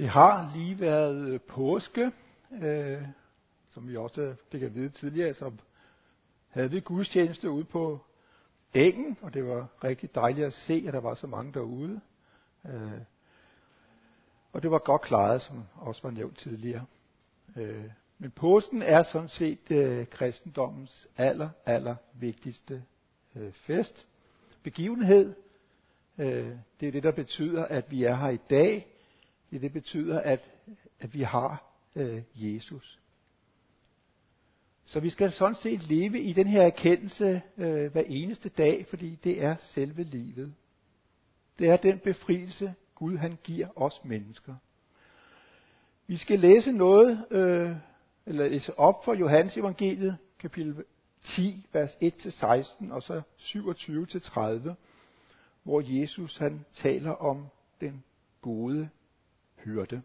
Det har lige været øh, påske, øh, som vi også fik at vide tidligere, så havde vi gudstjeneste ude på engen, og det var rigtig dejligt at se, at der var så mange derude. Øh, og det var godt klaret, som også var nævnt tidligere. Øh, men påsken er sådan set øh, kristendommens aller, aller vigtigste øh, fest. Begivenhed. Øh, det er det, der betyder, at vi er her i dag. Det, det betyder, at, at vi har øh, Jesus. Så vi skal sådan set leve i den her erkendelse øh, hver eneste dag, fordi det er selve livet. Det er den befrielse, Gud han giver os mennesker. Vi skal læse noget, øh, eller læse op for Johannes evangeliet, kapitel 10, vers 1-16, og så 27-30, hvor Jesus han taler om den gode hyrde.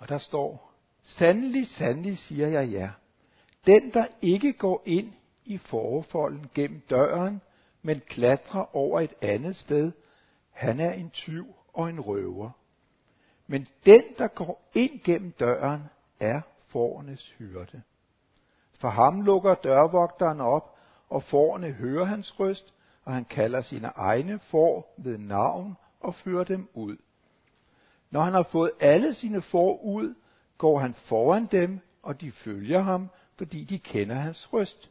Og der står, Sandelig, sandelig siger jeg jer, den der ikke går ind i forfolden gennem døren, men klatrer over et andet sted, han er en tyv og en røver. Men den, der går ind gennem døren, er forernes hyrde. For ham lukker dørvogteren op, og forerne hører hans røst, og han kalder sine egne får ved navn og fører dem ud. Når han har fået alle sine får ud, går han foran dem, og de følger ham, fordi de kender hans røst.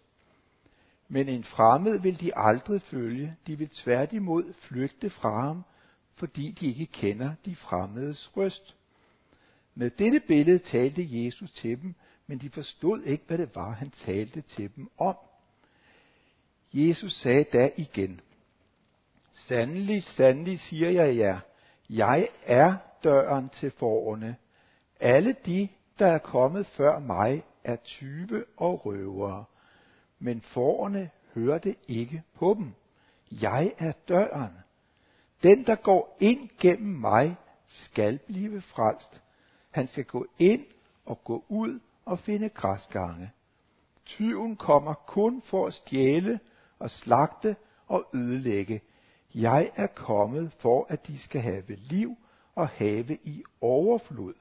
Men en fremmed vil de aldrig følge, de vil tværtimod flygte fra ham, fordi de ikke kender de fremmedes røst. Med dette billede talte Jesus til dem, men de forstod ikke, hvad det var, han talte til dem om. Jesus sagde da igen, Sandelig, sandelig siger jeg jer, jeg er døren til forerne. Alle de, der er kommet før mig, er tyve og røvere, men forerne hørte ikke på dem. Jeg er døren. Den, der går ind gennem mig, skal blive frelst. Han skal gå ind og gå ud og finde græsgange. Tyven kommer kun for at stjæle og slagte og ødelægge. Jeg er kommet for, at de skal have liv og have i overflod.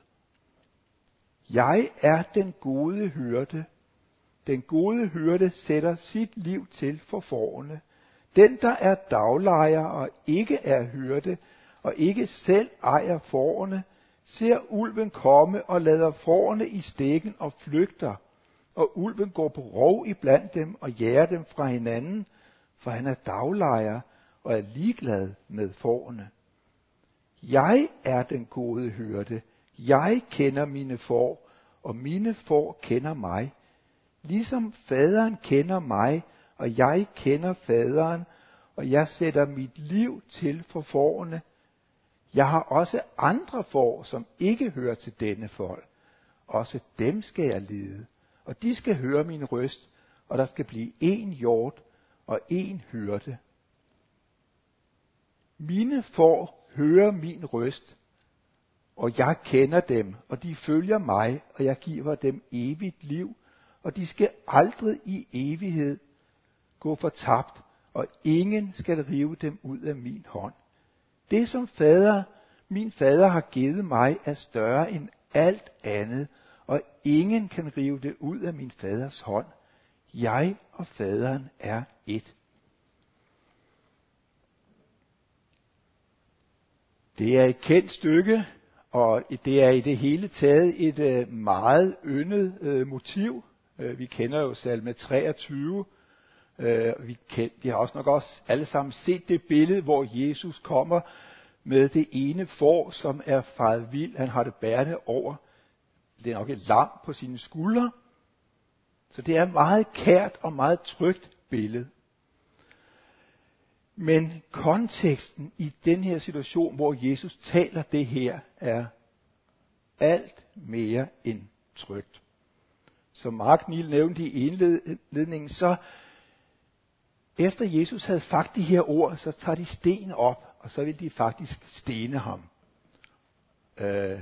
Jeg er den gode hyrde. Den gode hyrde sætter sit liv til for forne. Den, der er daglejer og ikke er hyrde, og ikke selv ejer forne, ser ulven komme og lader forne i stikken og flygter, og ulven går på rov iblandt dem og jager dem fra hinanden, for han er daglejer og er ligeglad med forne. Jeg er den gode hyrde. Jeg kender mine får, og mine får kender mig. Ligesom faderen kender mig, og jeg kender faderen, og jeg sætter mit liv til for fårene. Jeg har også andre får, som ikke hører til denne folk. Også dem skal jeg lede, og de skal høre min røst, og der skal blive én hjort og én hyrde. Mine får hører min røst, og jeg kender dem, og de følger mig, og jeg giver dem evigt liv, og de skal aldrig i evighed gå fortabt, og ingen skal rive dem ud af min hånd. Det som fader, min fader har givet mig, er større end alt andet, og ingen kan rive det ud af min faders hånd. Jeg og faderen er et. Det er et kendt stykke, og det er i det hele taget et øh, meget yndet øh, motiv. Øh, vi kender jo salme 23. Vi, kend, vi har også nok også alle sammen set det billede, hvor Jesus kommer med det ene får, som er faret vild. Han har det bærende over. Det er nok et lam på sine skuldre. Så det er et meget kært og meget trygt billede. Men konteksten i den her situation, hvor Jesus taler det her, er alt mere end trygt. Som Mark Niel nævnte i indledningen, så efter Jesus havde sagt de her ord, så tager de sten op, og så vil de faktisk stene ham. Øh,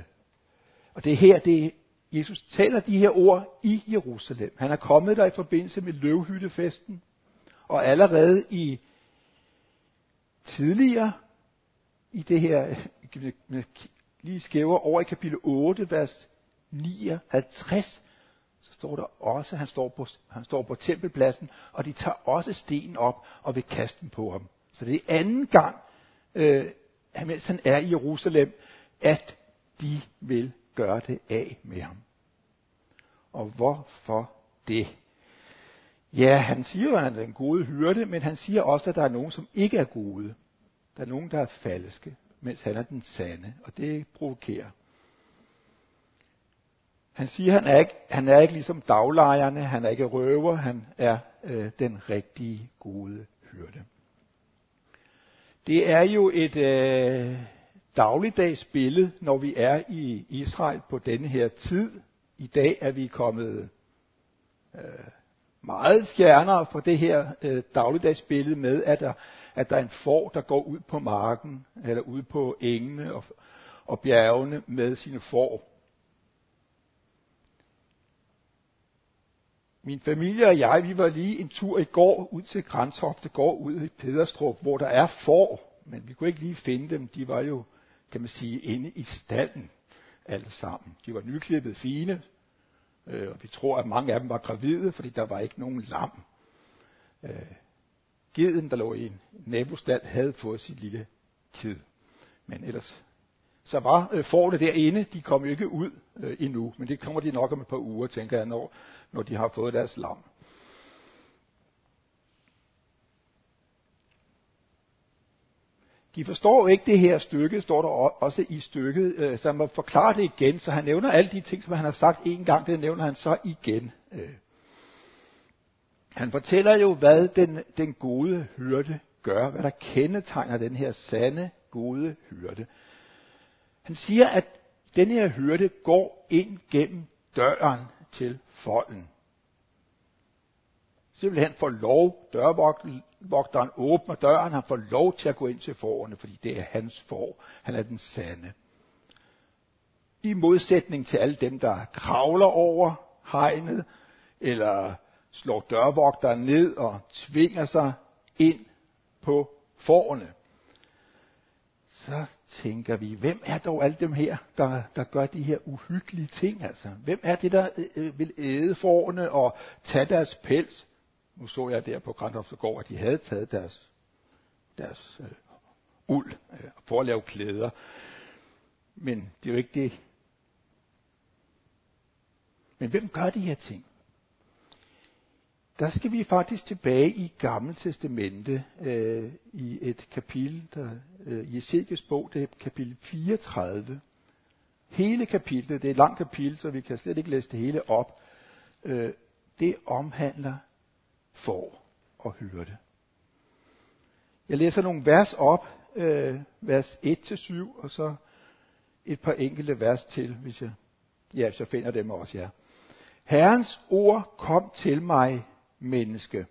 og det er her, det Jesus taler de her ord i Jerusalem. Han er kommet der i forbindelse med løvhyttefesten, og allerede i tidligere i det her lige skæver over i kapitel 8, vers 59, så står der også, at han står på, han står på tempelpladsen, og de tager også stenen op og vil kaste den på ham. Så det er anden gang, øh, mens han er i Jerusalem, at de vil gøre det af med ham. Og hvorfor det? Ja, han siger at han er den gode hyrde, men han siger også, at der er nogen, som ikke er gode. Der er nogen, der er falske, mens han er den sande, og det provokerer. Han siger, at han er ikke, han er ikke ligesom daglejerne, han er ikke røver, han er øh, den rigtige gode hyrde. Det er jo et øh, dagligdags billede, når vi er i Israel på denne her tid. I dag er vi kommet øh, meget fjernere fra det her øh, dagligdagsbillede med, at der, at der er en får, der går ud på marken, eller ud på engene og, og bjergene med sine får. Min familie og jeg, vi var lige en tur i går ud til Grantofte går ud i Pederstrup, hvor der er får, men vi kunne ikke lige finde dem. De var jo, kan man sige, inde i stallen alle sammen. De var nyklippet fine, øh, og vi tror, at mange af dem var gravide, fordi der var ikke nogen lam. Øh, geden, der lå i en nabostald, havde fået sit lille kid. Men ellers, så var øh, forne derinde, de kom jo ikke ud øh, endnu, men det kommer de nok om et par uger, tænker jeg, når, når de har fået deres lam. De forstår ikke det her stykke, står der også i stykket, øh, så må forklare det igen, så han nævner alle de ting, som han har sagt en gang, det nævner han så igen. Øh. Han fortæller jo, hvad den, den gode hyrde gør, hvad der kendetegner den her sande, gode hyrde. Han siger, at den her hyrde går ind gennem døren til folden. Simpelthen får lov, dørvogteren åbner døren, han får lov til at gå ind til forerne, fordi det er hans for. Han er den sande. I modsætning til alle dem, der kravler over hegnet, eller slår dørvogteren ned og tvinger sig ind på forerne. Så tænker vi, hvem er dog alle dem her, der, der gør de her uhyggelige ting? Altså? Hvem er det, der øh, øh vil æde forerne og tage deres pels? Nu så jeg der på Grandhofsgård, at de havde taget deres, deres øh, uld øh, for at lave klæder. Men det er jo ikke det. Men hvem gør de her ting? Der skal vi faktisk tilbage i Gamle Testamente øh, i et kapitel, der, øh, i Ezekiels bog, det er kapitel 34. Hele kapitlet, det er et langt kapitel, så vi kan slet ikke læse det hele op. Øh, det omhandler får og hyrde. Jeg læser nogle vers op, øh, vers 1-7, og så et par enkelte vers til, hvis jeg, ja, hvis jeg finder dem også, ja. Herrens ord kom til mig, menneske.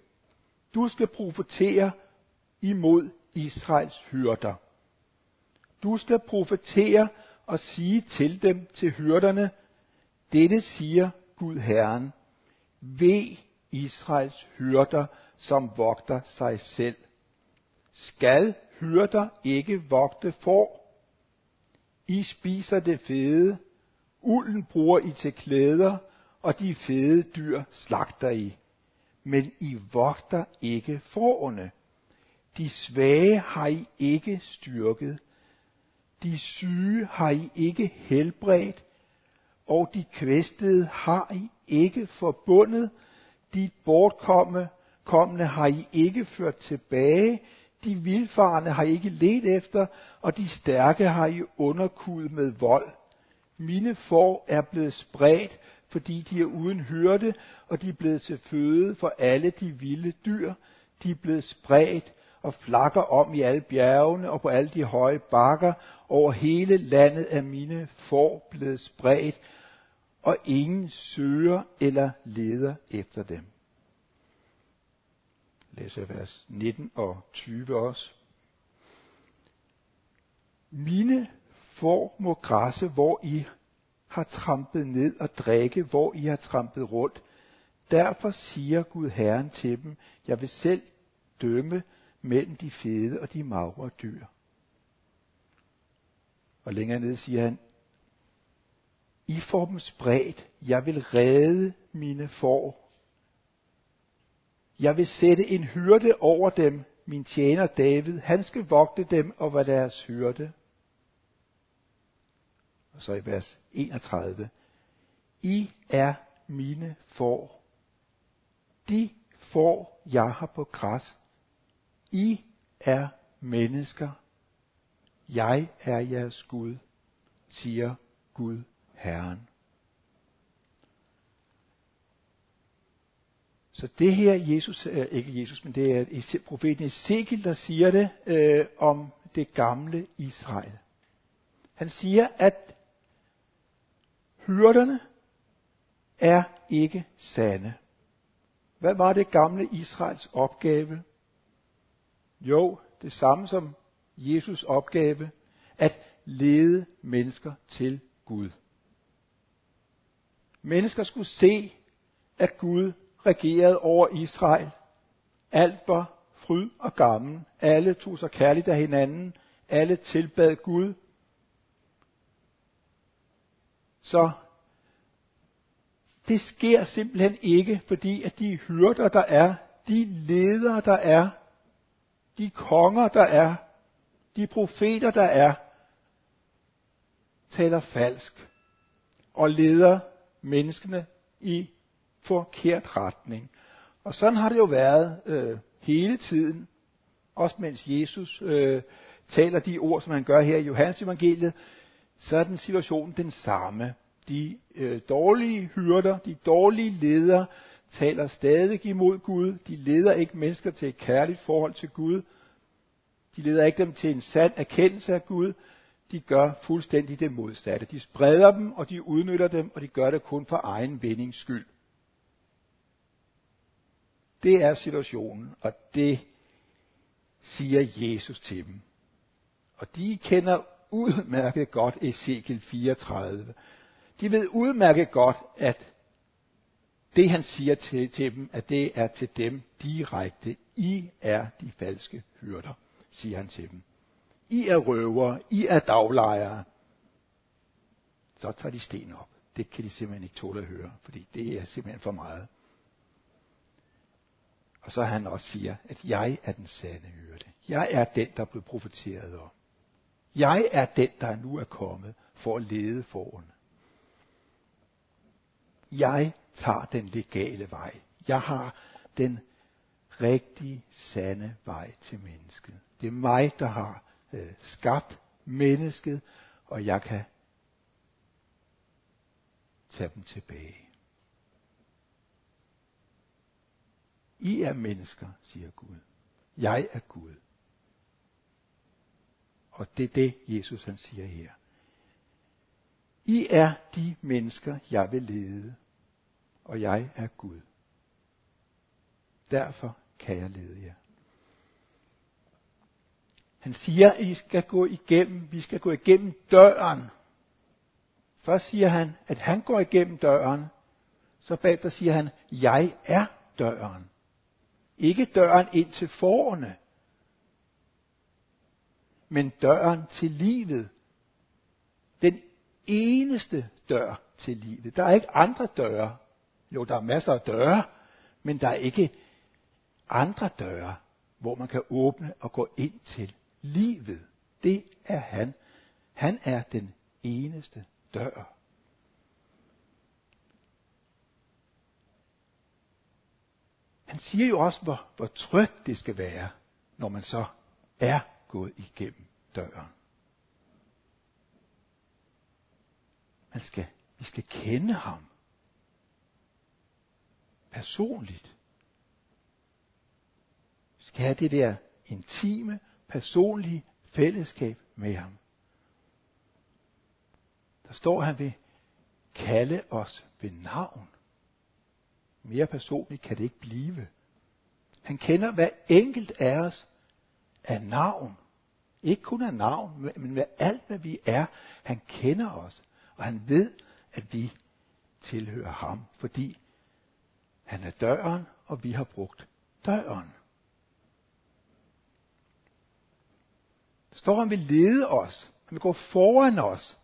Du skal profetere imod Israels hyrder. Du skal profetere og sige til dem, til hyrderne, dette siger Gud Herren, ved Israels hyrder, som vogter sig selv. Skal hyrder ikke vogte for? I spiser det fede, ulden bruger I til klæder, og de fede dyr slagter I. Men I vogter ikke fårene. De svage har I ikke styrket. De syge har I ikke helbredt, og de kvæstede har I ikke forbundet, de bortkomme kommende har I ikke ført tilbage, de vilfarne har I ikke let efter, og de stærke har I underkudet med vold. Mine får er blevet spredt, fordi de er uden hyrde, og de er blevet til føde for alle de vilde dyr. De er blevet spredt og flakker om i alle bjergene og på alle de høje bakker. Over hele landet er mine får blevet spredt, og ingen søger eller leder efter dem. Læser vers 19 og 20 også. Mine får må græsse, hvor I har trampet ned og drikke, hvor I har trampet rundt. Derfor siger Gud Herren til dem, jeg vil selv dømme mellem de fede og de magre dyr. Og længere nede siger han, i får dem spredt. Jeg vil redde mine får. Jeg vil sætte en hyrde over dem, min tjener David. Han skal vogte dem og være deres hyrde. Og så i vers 31. I er mine får. De får jeg har på græs. I er mennesker. Jeg er jeres Gud, siger Gud Herren. Så det her Jesus, øh, ikke Jesus, men det er profeten Ezekiel, der siger det øh, om det gamle Israel. Han siger, at hyrderne er ikke sande. Hvad var det gamle Israels opgave? Jo, det samme som Jesus opgave, at lede mennesker til Gud. Mennesker skulle se, at Gud regerede over Israel. Alt var fryd og gammel. Alle tog sig kærligt af hinanden. Alle tilbad Gud. Så det sker simpelthen ikke, fordi at de hyrder, der er, de ledere, der er, de konger, der er, de profeter, der er, taler falsk og leder menneskene i forkert retning. Og sådan har det jo været øh, hele tiden, også mens Jesus øh, taler de ord, som han gør her i Johannes evangeliet, så er den situation den samme. De øh, dårlige hyrder, de dårlige ledere, taler stadig imod Gud. De leder ikke mennesker til et kærligt forhold til Gud. De leder ikke dem til en sand erkendelse af Gud. De gør fuldstændig det modsatte. De spreder dem, og de udnytter dem, og de gør det kun for egen vindings skyld. Det er situationen, og det siger Jesus til dem. Og de kender udmærket godt Ezekiel 34. De ved udmærket godt, at det han siger til, til dem, at det er til dem direkte. I er de falske hyrder, siger han til dem. I er røvere, I er daglejere. Så tager de sten op. Det kan de simpelthen ikke tåle at høre, fordi det er simpelthen for meget. Og så han også siger, at jeg er den sande hyrde. Jeg er den, der blev profeteret om. Jeg er den, der nu er kommet for at lede foran. Jeg tager den legale vej. Jeg har den rigtige, sande vej til mennesket. Det er mig, der har øh, skabt mennesket, og jeg kan tage dem tilbage. I er mennesker, siger Gud. Jeg er Gud. Og det er det, Jesus han siger her. I er de mennesker, jeg vil lede, og jeg er Gud. Derfor kan jeg lede jer. Han siger, at I skal gå igennem, vi skal gå igennem døren. Først siger han, at han går igennem døren. Så bagefter siger han, jeg er døren. Ikke døren ind til forerne, men døren til livet. Den eneste dør til livet. Der er ikke andre døre. Jo, der er masser af døre, men der er ikke andre døre, hvor man kan åbne og gå ind til livet. Det er han. Han er den eneste dør. Han siger jo også, hvor, hvor trygt det skal være, når man så er gået igennem døren. Man skal, vi skal kende ham personligt. Vi skal have det der intime, personlige fællesskab med ham. Der står, han vil kalde os ved navn. Mere personligt kan det ikke blive. Han kender hver enkelt af os af navn. Ikke kun af navn, men med alt, hvad vi er. Han kender os, og han ved, at vi tilhører ham, fordi han er døren, og vi har brugt døren. Står, at han vil lede os. Han vil gå foran os.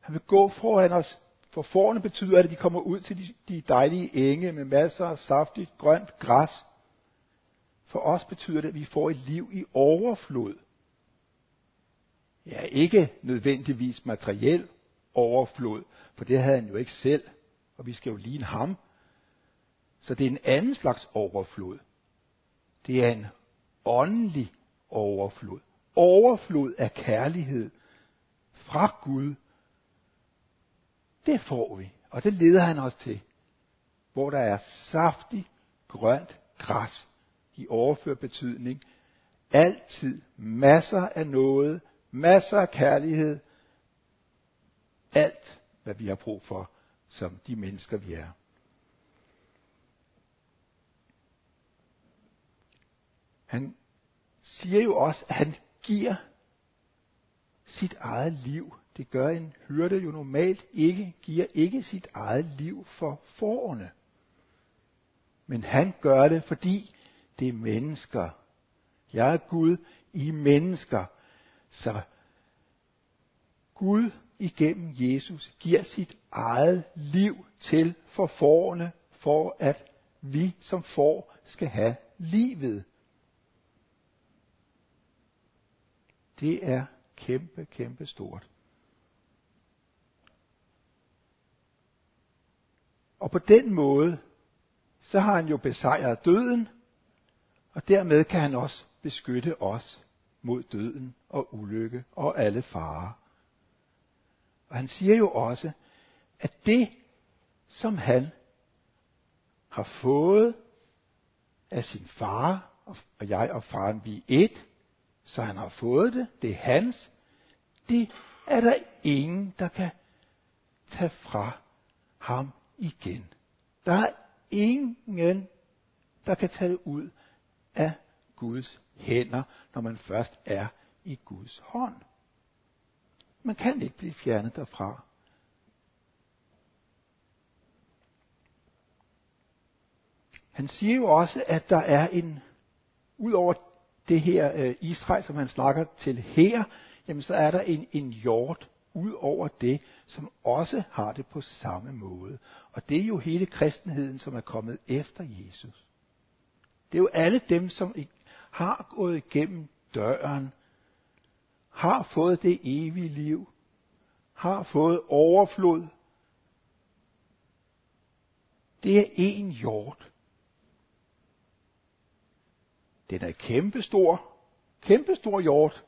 Han vil gå foran os. For forne betyder, at de kommer ud til de, de dejlige enge med masser af saftigt grønt græs. For os betyder det, at vi får et liv i overflod. Ja, ikke nødvendigvis materiel overflod, for det havde han jo ikke selv, og vi skal jo ligne ham. Så det er en anden slags overflod. Det er en åndelig overflod. Overflod af kærlighed fra Gud. Det får vi, og det leder han os til. Hvor der er saftig, grønt græs i overført betydning. Altid masser af noget, masser af kærlighed. Alt, hvad vi har brug for, som de mennesker vi er. Han siger jo også, at han giver sit eget liv. Det gør en hyrde jo normalt ikke, giver ikke sit eget liv for forerne. Men han gør det, fordi det er mennesker. Jeg er Gud, I mennesker. Så Gud igennem Jesus giver sit eget liv til for forerne, for at vi som får skal have livet. Det er kæmpe, kæmpe stort. Og på den måde, så har han jo besejret døden, og dermed kan han også beskytte os mod døden og ulykke og alle farer. Og han siger jo også, at det, som han har fået af sin far, og jeg og faren, vi er et, så han har fået det, det er hans, det er der ingen, der kan tage fra ham igen. Der er ingen, der kan tage det ud af Guds hænder, når man først er i Guds hånd. Man kan ikke blive fjernet derfra. Han siger jo også, at der er en, ud over det her øh, Israel, som han snakker til her, jamen så er der en, en hjort ud over det, som også har det på samme måde. Og det er jo hele kristenheden, som er kommet efter Jesus. Det er jo alle dem, som har gået igennem døren, har fået det evige liv, har fået overflod. Det er en hjort. Den er kæmpestor, kæmpestor hjort,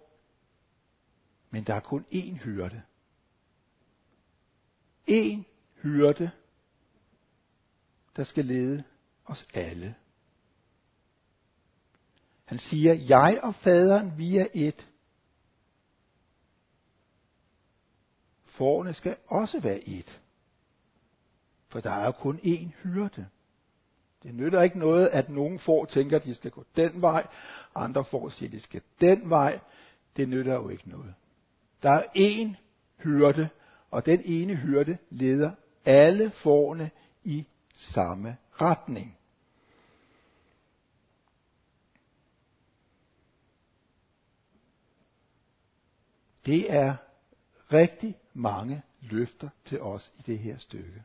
men der er kun én hyrde. En hyrde, der skal lede os alle. Han siger, jeg og faderen, vi er et. Forne skal også være et. For der er jo kun én hyrde. Det nytter ikke noget, at nogen får tænker, at de skal gå den vej, andre får siger, at de skal den vej. Det nytter jo ikke noget. Der er én hyrde, og den ene hyrde leder alle forne i samme retning. Det er rigtig mange løfter til os i det her stykke.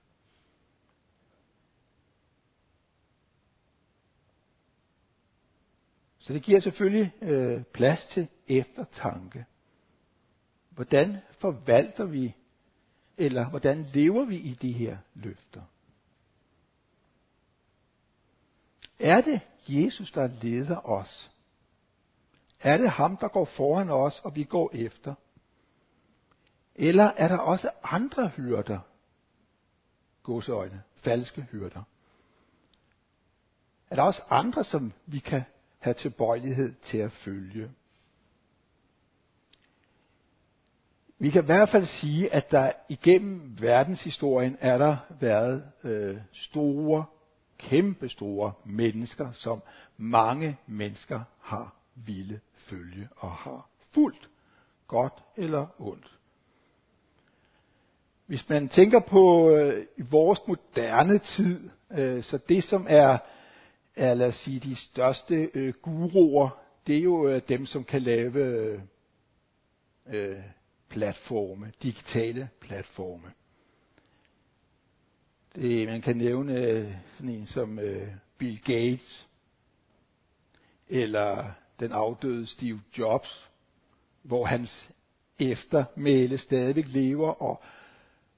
Så det giver selvfølgelig øh, plads til eftertanke. Hvordan forvalter vi, eller hvordan lever vi i de her løfter? Er det Jesus, der leder os? Er det ham, der går foran os, og vi går efter? Eller er der også andre hyrder? Gåseøjne, falske hyrder. Er der også andre, som vi kan have tilbøjelighed til at følge? Vi kan i hvert fald sige, at der igennem verdenshistorien er der været øh, store, kæmpestore mennesker, som mange mennesker har ville følge og har fulgt, godt eller ondt. Hvis man tænker på øh, vores moderne tid, øh, så det som er, er lad os sige, de største øh, guruer, det er jo øh, dem, som kan lave øh, øh, platforme, digitale platforme. Det, man kan nævne øh, sådan en som øh, Bill Gates, eller den afdøde Steve Jobs, hvor hans eftermæle stadigvæk lever, og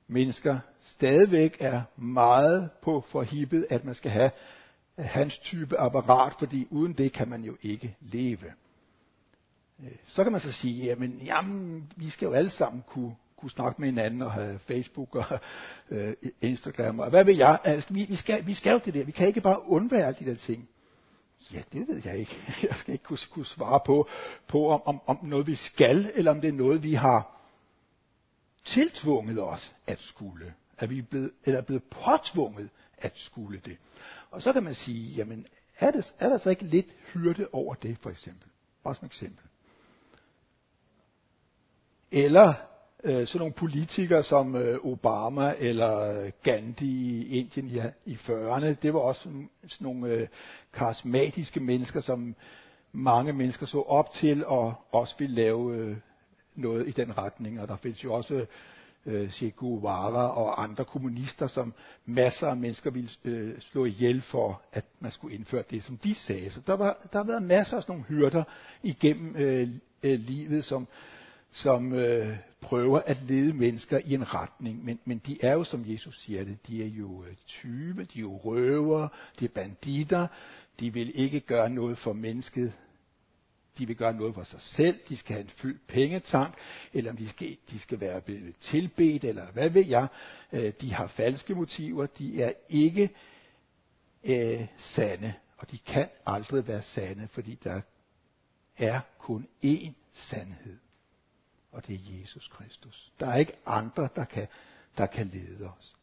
mennesker stadigvæk er meget på forhippet, at man skal have hans type apparat, fordi uden det kan man jo ikke leve. Øh, så kan man så sige, jamen, jamen vi skal jo alle sammen kunne, kunne snakke med hinanden og have Facebook og øh, Instagram og hvad ved jeg. Altså, vi, vi, skal, vi skal jo det der. Vi kan ikke bare undvære alle de der ting. Ja, det ved jeg ikke. Jeg skal ikke kunne, kunne svare på, på om, om, om noget vi skal, eller om det er noget vi har tiltvunget os at skulle. At vi er blevet, eller er blevet påtvunget at skulle det. Og så kan man sige, jamen, er, det, er der så ikke lidt hyrde over det, for eksempel? Bare som eksempel. Eller øh, sådan nogle politikere som øh, Obama eller øh, Gandhi i Indien i, i 40'erne, det var også sådan, sådan nogle øh, karismatiske mennesker, som mange mennesker så op til og også ville lave øh, noget i den retning. Og der findes jo også øh, Che Guevara og andre kommunister, som masser af mennesker ville øh, slå ihjel for, at man skulle indføre det, som de sagde. Så der, var, der har været masser af sådan nogle hyrder igennem øh, øh, livet, som, som øh, prøver at lede mennesker i en retning. Men, men de er jo, som Jesus siger det, de er jo øh, tyve, de er jo røver, de er banditter, de vil ikke gøre noget for mennesket de vil gøre noget for sig selv, de skal have en fyldt pengetank, eller om de skal, de skal være tilbedt, eller hvad ved jeg. Øh, de har falske motiver, de er ikke øh, sande, og de kan aldrig være sande, fordi der er kun én sandhed, og det er Jesus Kristus. Der er ikke andre, der kan, der kan lede os.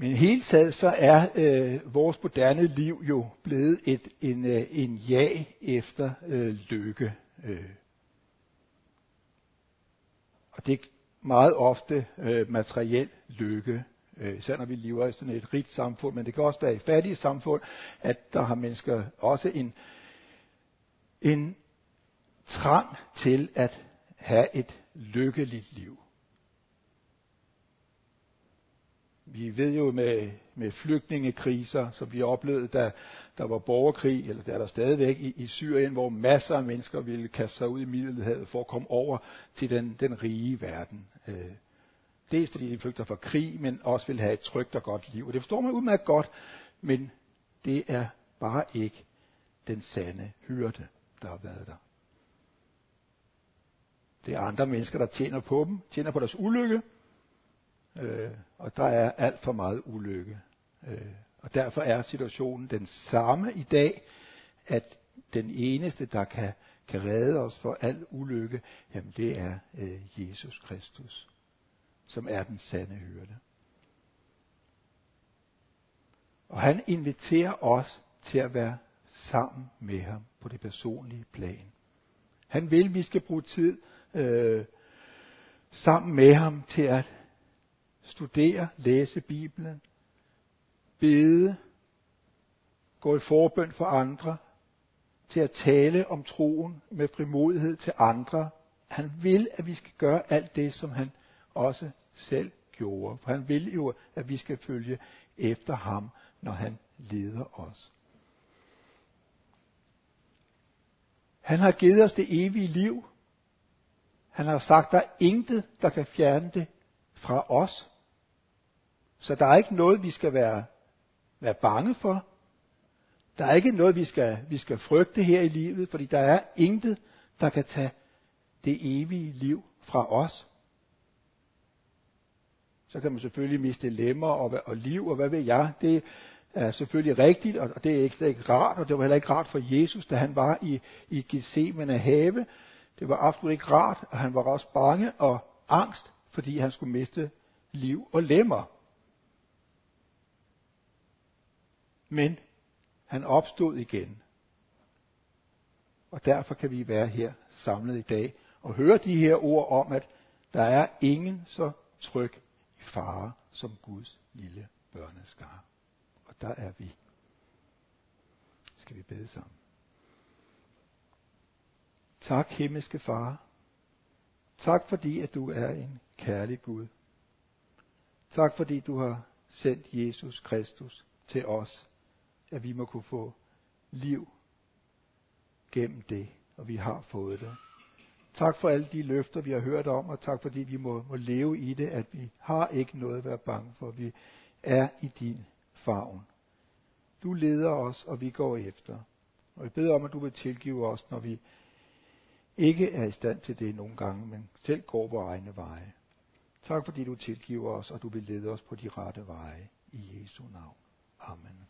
Men i hele taget så er øh, vores moderne liv jo blevet et, en, øh, en jag efter øh, lykke. Øh. Og det er meget ofte øh, materiel lykke, øh, især når vi lever i sådan et rigt samfund, men det kan også være i fattige samfund, at der har mennesker også en, en trang til at have et lykkeligt liv. Vi ved jo med, med flygtningekriser, som vi oplevede, da der var borgerkrig, eller der er der stadigvæk i, i Syrien, hvor masser af mennesker ville kaste sig ud i Middelhavet for at komme over til den, den rige verden. Øh, dels fordi de flygter fra krig, men også vil have et trygt og godt liv. Og det forstår man udmærket godt, men det er bare ikke den sande hyrde, der har været der. Det er andre mennesker, der tjener på dem, tjener på deres ulykke, Øh, og der er alt for meget ulykke. Øh, og derfor er situationen den samme i dag, at den eneste, der kan, kan redde os for al ulykke, jamen det er øh, Jesus Kristus, som er den sande hyrde. Og han inviterer os til at være sammen med ham på det personlige plan. Han vil, at vi skal bruge tid øh, sammen med ham til at studere, læse Bibelen, bede, gå i forbøn for andre, til at tale om troen med frimodighed til andre. Han vil, at vi skal gøre alt det, som han også selv gjorde. For han vil jo, at vi skal følge efter ham, når han leder os. Han har givet os det evige liv. Han har sagt, at der er intet, der kan fjerne det fra os. Så der er ikke noget, vi skal være, være bange for. Der er ikke noget, vi skal, vi skal frygte her i livet, fordi der er intet, der kan tage det evige liv fra os. Så kan man selvfølgelig miste lemmer og, og liv, og hvad ved jeg. Det er selvfølgelig rigtigt, og det er ikke, det er ikke rart, og det var heller ikke rart for Jesus, da han var i, i Gethsemane have. Det var absolut ikke rart, og han var også bange og angst, fordi han skulle miste liv og lemmer. Men han opstod igen. Og derfor kan vi være her samlet i dag og høre de her ord om, at der er ingen så tryg i fare som Guds lille børneskare. Og der er vi. Skal vi bede sammen. Tak, himmelske Far. Tak fordi, at du er en kærlig Gud. Tak fordi du har sendt Jesus Kristus til os, at vi må kunne få liv gennem det, og vi har fået det. Tak for alle de løfter, vi har hørt om, og tak fordi vi må, må leve i det, at vi har ikke noget at være bange for. Vi er i din favn. Du leder os, og vi går efter. Og jeg beder om, at du vil tilgive os, når vi ikke er i stand til det nogle gange, men selv går vores egne veje. Tak fordi du tilgiver os, og du vil lede os på de rette veje. I Jesu navn. Amen.